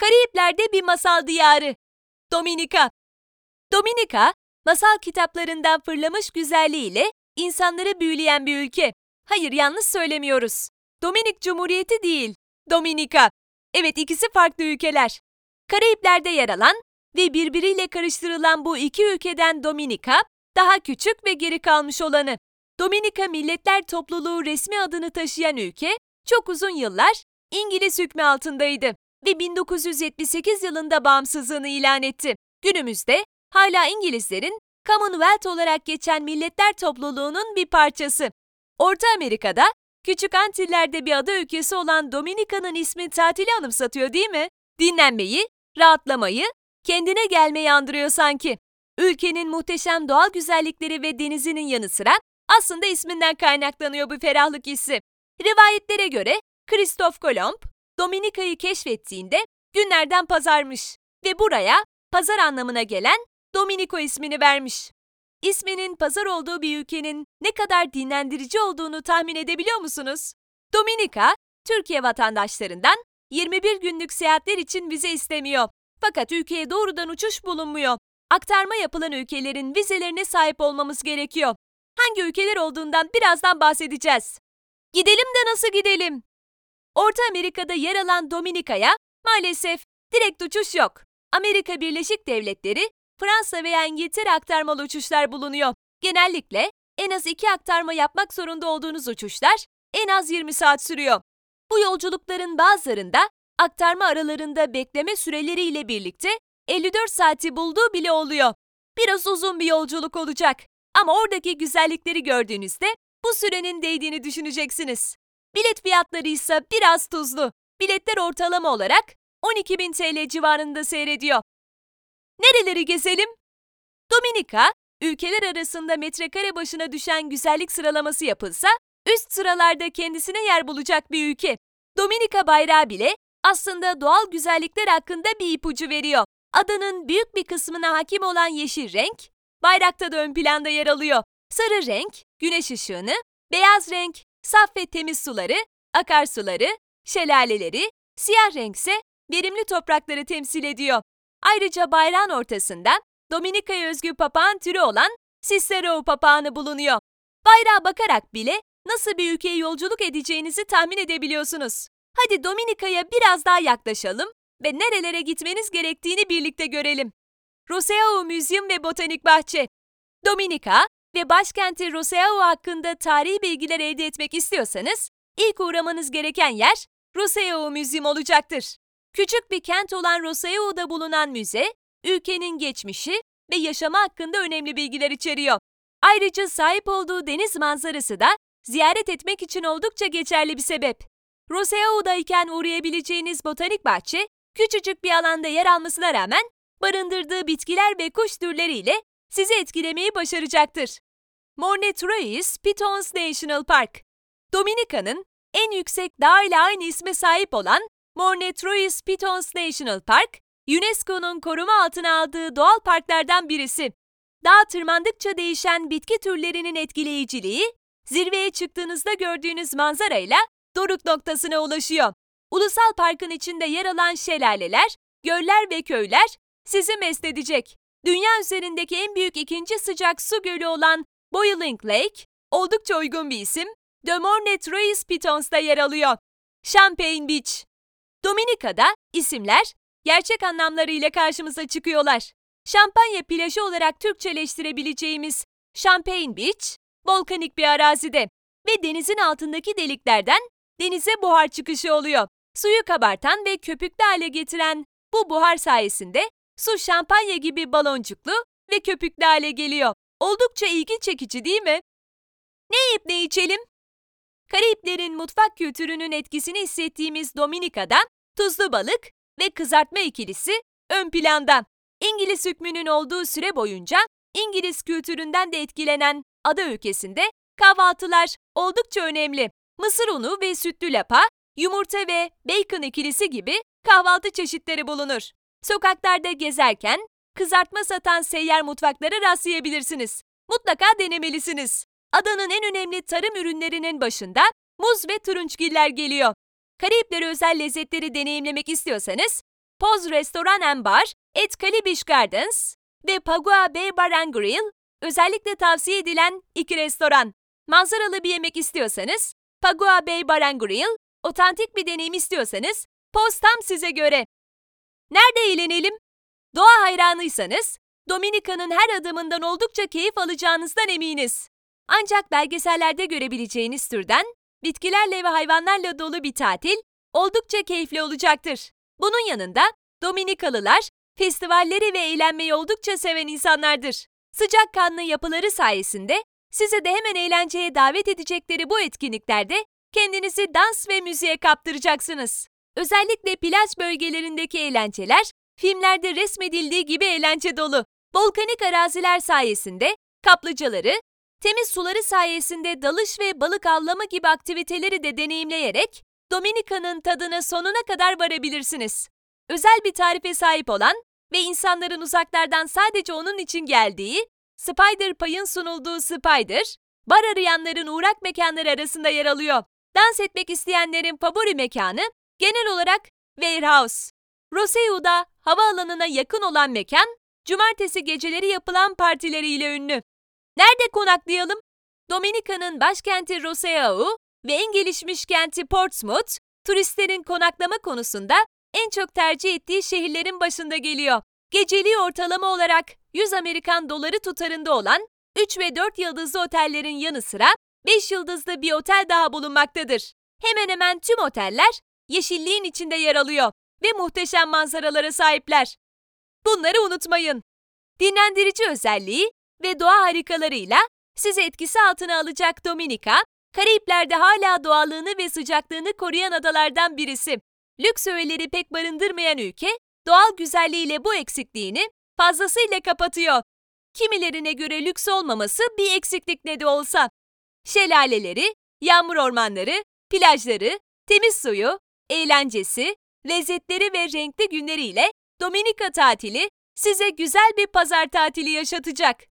Karayipler'de bir masal diyarı. Dominika. Dominika, masal kitaplarından fırlamış güzelliğiyle insanları büyüleyen bir ülke. Hayır, yanlış söylemiyoruz. Dominik Cumhuriyeti değil, Dominika. Evet, ikisi farklı ülkeler. Karayipler'de yer alan ve birbiriyle karıştırılan bu iki ülkeden Dominika, daha küçük ve geri kalmış olanı. Dominika Milletler Topluluğu resmi adını taşıyan ülke, çok uzun yıllar İngiliz hükmü altındaydı ve 1978 yılında bağımsızlığını ilan etti. Günümüzde hala İngilizlerin Commonwealth olarak geçen Milletler Topluluğu'nun bir parçası. Orta Amerika'da Küçük Antiller'de bir ada ülkesi olan Dominika'nın ismi tatili anımsatıyor değil mi? Dinlenmeyi, rahatlamayı, kendine gelmeyi andırıyor sanki. Ülkenin muhteşem doğal güzellikleri ve denizinin yanı sıra aslında isminden kaynaklanıyor bu ferahlık hissi. Rivayetlere göre Kristof Kolomb, Dominika'yı keşfettiğinde günlerden pazarmış ve buraya pazar anlamına gelen Dominico ismini vermiş. İsminin pazar olduğu bir ülkenin ne kadar dinlendirici olduğunu tahmin edebiliyor musunuz? Dominika, Türkiye vatandaşlarından 21 günlük seyahatler için vize istemiyor. Fakat ülkeye doğrudan uçuş bulunmuyor. Aktarma yapılan ülkelerin vizelerine sahip olmamız gerekiyor. Hangi ülkeler olduğundan birazdan bahsedeceğiz. Gidelim de nasıl gidelim? Orta Amerika'da yer alan Dominika'ya maalesef direkt uçuş yok. Amerika Birleşik Devletleri, Fransa veya İngiltere aktarmalı uçuşlar bulunuyor. Genellikle en az iki aktarma yapmak zorunda olduğunuz uçuşlar en az 20 saat sürüyor. Bu yolculukların bazılarında aktarma aralarında bekleme süreleriyle birlikte 54 saati bulduğu bile oluyor. Biraz uzun bir yolculuk olacak ama oradaki güzellikleri gördüğünüzde bu sürenin değdiğini düşüneceksiniz. Bilet fiyatları ise biraz tuzlu. Biletler ortalama olarak 12.000 TL civarında seyrediyor. Nereleri gezelim? Dominika, ülkeler arasında metrekare başına düşen güzellik sıralaması yapılsa, üst sıralarda kendisine yer bulacak bir ülke. Dominika bayrağı bile aslında doğal güzellikler hakkında bir ipucu veriyor. Adanın büyük bir kısmına hakim olan yeşil renk, bayrakta da ön planda yer alıyor. Sarı renk, güneş ışığını, beyaz renk, saf ve temiz suları, akarsuları, şelaleleri, siyah renkse verimli toprakları temsil ediyor. Ayrıca bayrağın ortasında Dominika'ya özgü papağan türü olan Cicero papağanı bulunuyor. Bayrağa bakarak bile nasıl bir ülkeye yolculuk edeceğinizi tahmin edebiliyorsunuz. Hadi Dominika'ya biraz daha yaklaşalım ve nerelere gitmeniz gerektiğini birlikte görelim. Roseau Müzyum ve Botanik Bahçe Dominika ve başkenti Roseau hakkında tarihi bilgiler elde etmek istiyorsanız, ilk uğramanız gereken yer Roseau Müzyum olacaktır. Küçük bir kent olan Roseau'da bulunan müze, ülkenin geçmişi ve yaşamı hakkında önemli bilgiler içeriyor. Ayrıca sahip olduğu deniz manzarası da ziyaret etmek için oldukça geçerli bir sebep. Roseau'dayken uğrayabileceğiniz botanik bahçe, küçücük bir alanda yer almasına rağmen barındırdığı bitkiler ve kuş türleriyle sizi etkilemeyi başaracaktır. Morne Trois Pitons National Park Dominika'nın en yüksek dağ ile aynı isme sahip olan Morne Trois Pitons National Park, UNESCO'nun koruma altına aldığı doğal parklardan birisi. Dağ tırmandıkça değişen bitki türlerinin etkileyiciliği, zirveye çıktığınızda gördüğünüz manzarayla doruk noktasına ulaşıyor. Ulusal parkın içinde yer alan şelaleler, göller ve köyler sizi mest edecek. Dünya üzerindeki en büyük ikinci sıcak su gölü olan Boiling Lake, oldukça uygun bir isim, De Morne Trois Pitons'ta yer alıyor. Champagne Beach Dominika'da isimler gerçek anlamlarıyla karşımıza çıkıyorlar. Şampanya plajı olarak Türkçeleştirebileceğimiz Champagne Beach, volkanik bir arazide ve denizin altındaki deliklerden denize buhar çıkışı oluyor. Suyu kabartan ve köpüklü hale getiren bu buhar sayesinde su şampanya gibi baloncuklu ve köpüklü hale geliyor. Oldukça ilgi çekici değil mi? Ne yiyip ne içelim? Karayiplerin mutfak kültürünün etkisini hissettiğimiz Dominika'da tuzlu balık ve kızartma ikilisi ön planda. İngiliz hükmünün olduğu süre boyunca İngiliz kültüründen de etkilenen ada ülkesinde kahvaltılar oldukça önemli. Mısır unu ve sütlü lapa, yumurta ve bacon ikilisi gibi kahvaltı çeşitleri bulunur. Sokaklarda gezerken kızartma satan seyyar mutfaklara rastlayabilirsiniz. Mutlaka denemelisiniz. Adanın en önemli tarım ürünlerinin başında muz ve turunçgiller geliyor. Karayipleri özel lezzetleri deneyimlemek istiyorsanız Poz Restoran and Bar, at Kalibiş Gardens ve Pagua Bay Bar and Grill özellikle tavsiye edilen iki restoran. Manzaralı bir yemek istiyorsanız Pagua Bay Bar and Grill, otantik bir deneyim istiyorsanız Poz tam size göre. Nerede eğlenelim? Doğa hayranıysanız Dominika'nın her adımından oldukça keyif alacağınızdan eminiz. Ancak belgesellerde görebileceğiniz türden bitkilerle ve hayvanlarla dolu bir tatil oldukça keyifli olacaktır. Bunun yanında Dominikalılar festivalleri ve eğlenmeyi oldukça seven insanlardır. Sıcakkanlı yapıları sayesinde sizi de hemen eğlenceye davet edecekleri bu etkinliklerde kendinizi dans ve müziğe kaptıracaksınız. Özellikle plaj bölgelerindeki eğlenceler filmlerde resmedildiği gibi eğlence dolu. Volkanik araziler sayesinde kaplıcaları, temiz suları sayesinde dalış ve balık avlama gibi aktiviteleri de deneyimleyerek Dominika'nın tadına sonuna kadar varabilirsiniz. Özel bir tarife sahip olan ve insanların uzaklardan sadece onun için geldiği, Spider Pie'ın sunulduğu Spider, bar arayanların uğrak mekanları arasında yer alıyor. Dans etmek isteyenlerin favori mekanı genel olarak Warehouse. Roseu'da havaalanına yakın olan mekan, cumartesi geceleri yapılan partileriyle ünlü. Nerede konaklayalım? Dominika'nın başkenti Roseau ve en gelişmiş kenti Portsmouth, turistlerin konaklama konusunda en çok tercih ettiği şehirlerin başında geliyor. Geceliği ortalama olarak 100 Amerikan doları tutarında olan 3 ve 4 yıldızlı otellerin yanı sıra 5 yıldızlı bir otel daha bulunmaktadır. Hemen hemen tüm oteller yeşilliğin içinde yer alıyor ve muhteşem manzaralara sahipler. Bunları unutmayın. Dinlendirici özelliği ve doğa harikalarıyla sizi etkisi altına alacak Dominika, Karayipler'de hala doğallığını ve sıcaklığını koruyan adalardan birisi. Lüks öğeleri pek barındırmayan ülke, doğal güzelliğiyle bu eksikliğini fazlasıyla kapatıyor. Kimilerine göre lüks olmaması bir eksiklik ne de olsa. Şelaleleri, yağmur ormanları, plajları, temiz suyu, eğlencesi, lezzetleri ve renkli günleriyle Dominika tatili size güzel bir pazar tatili yaşatacak.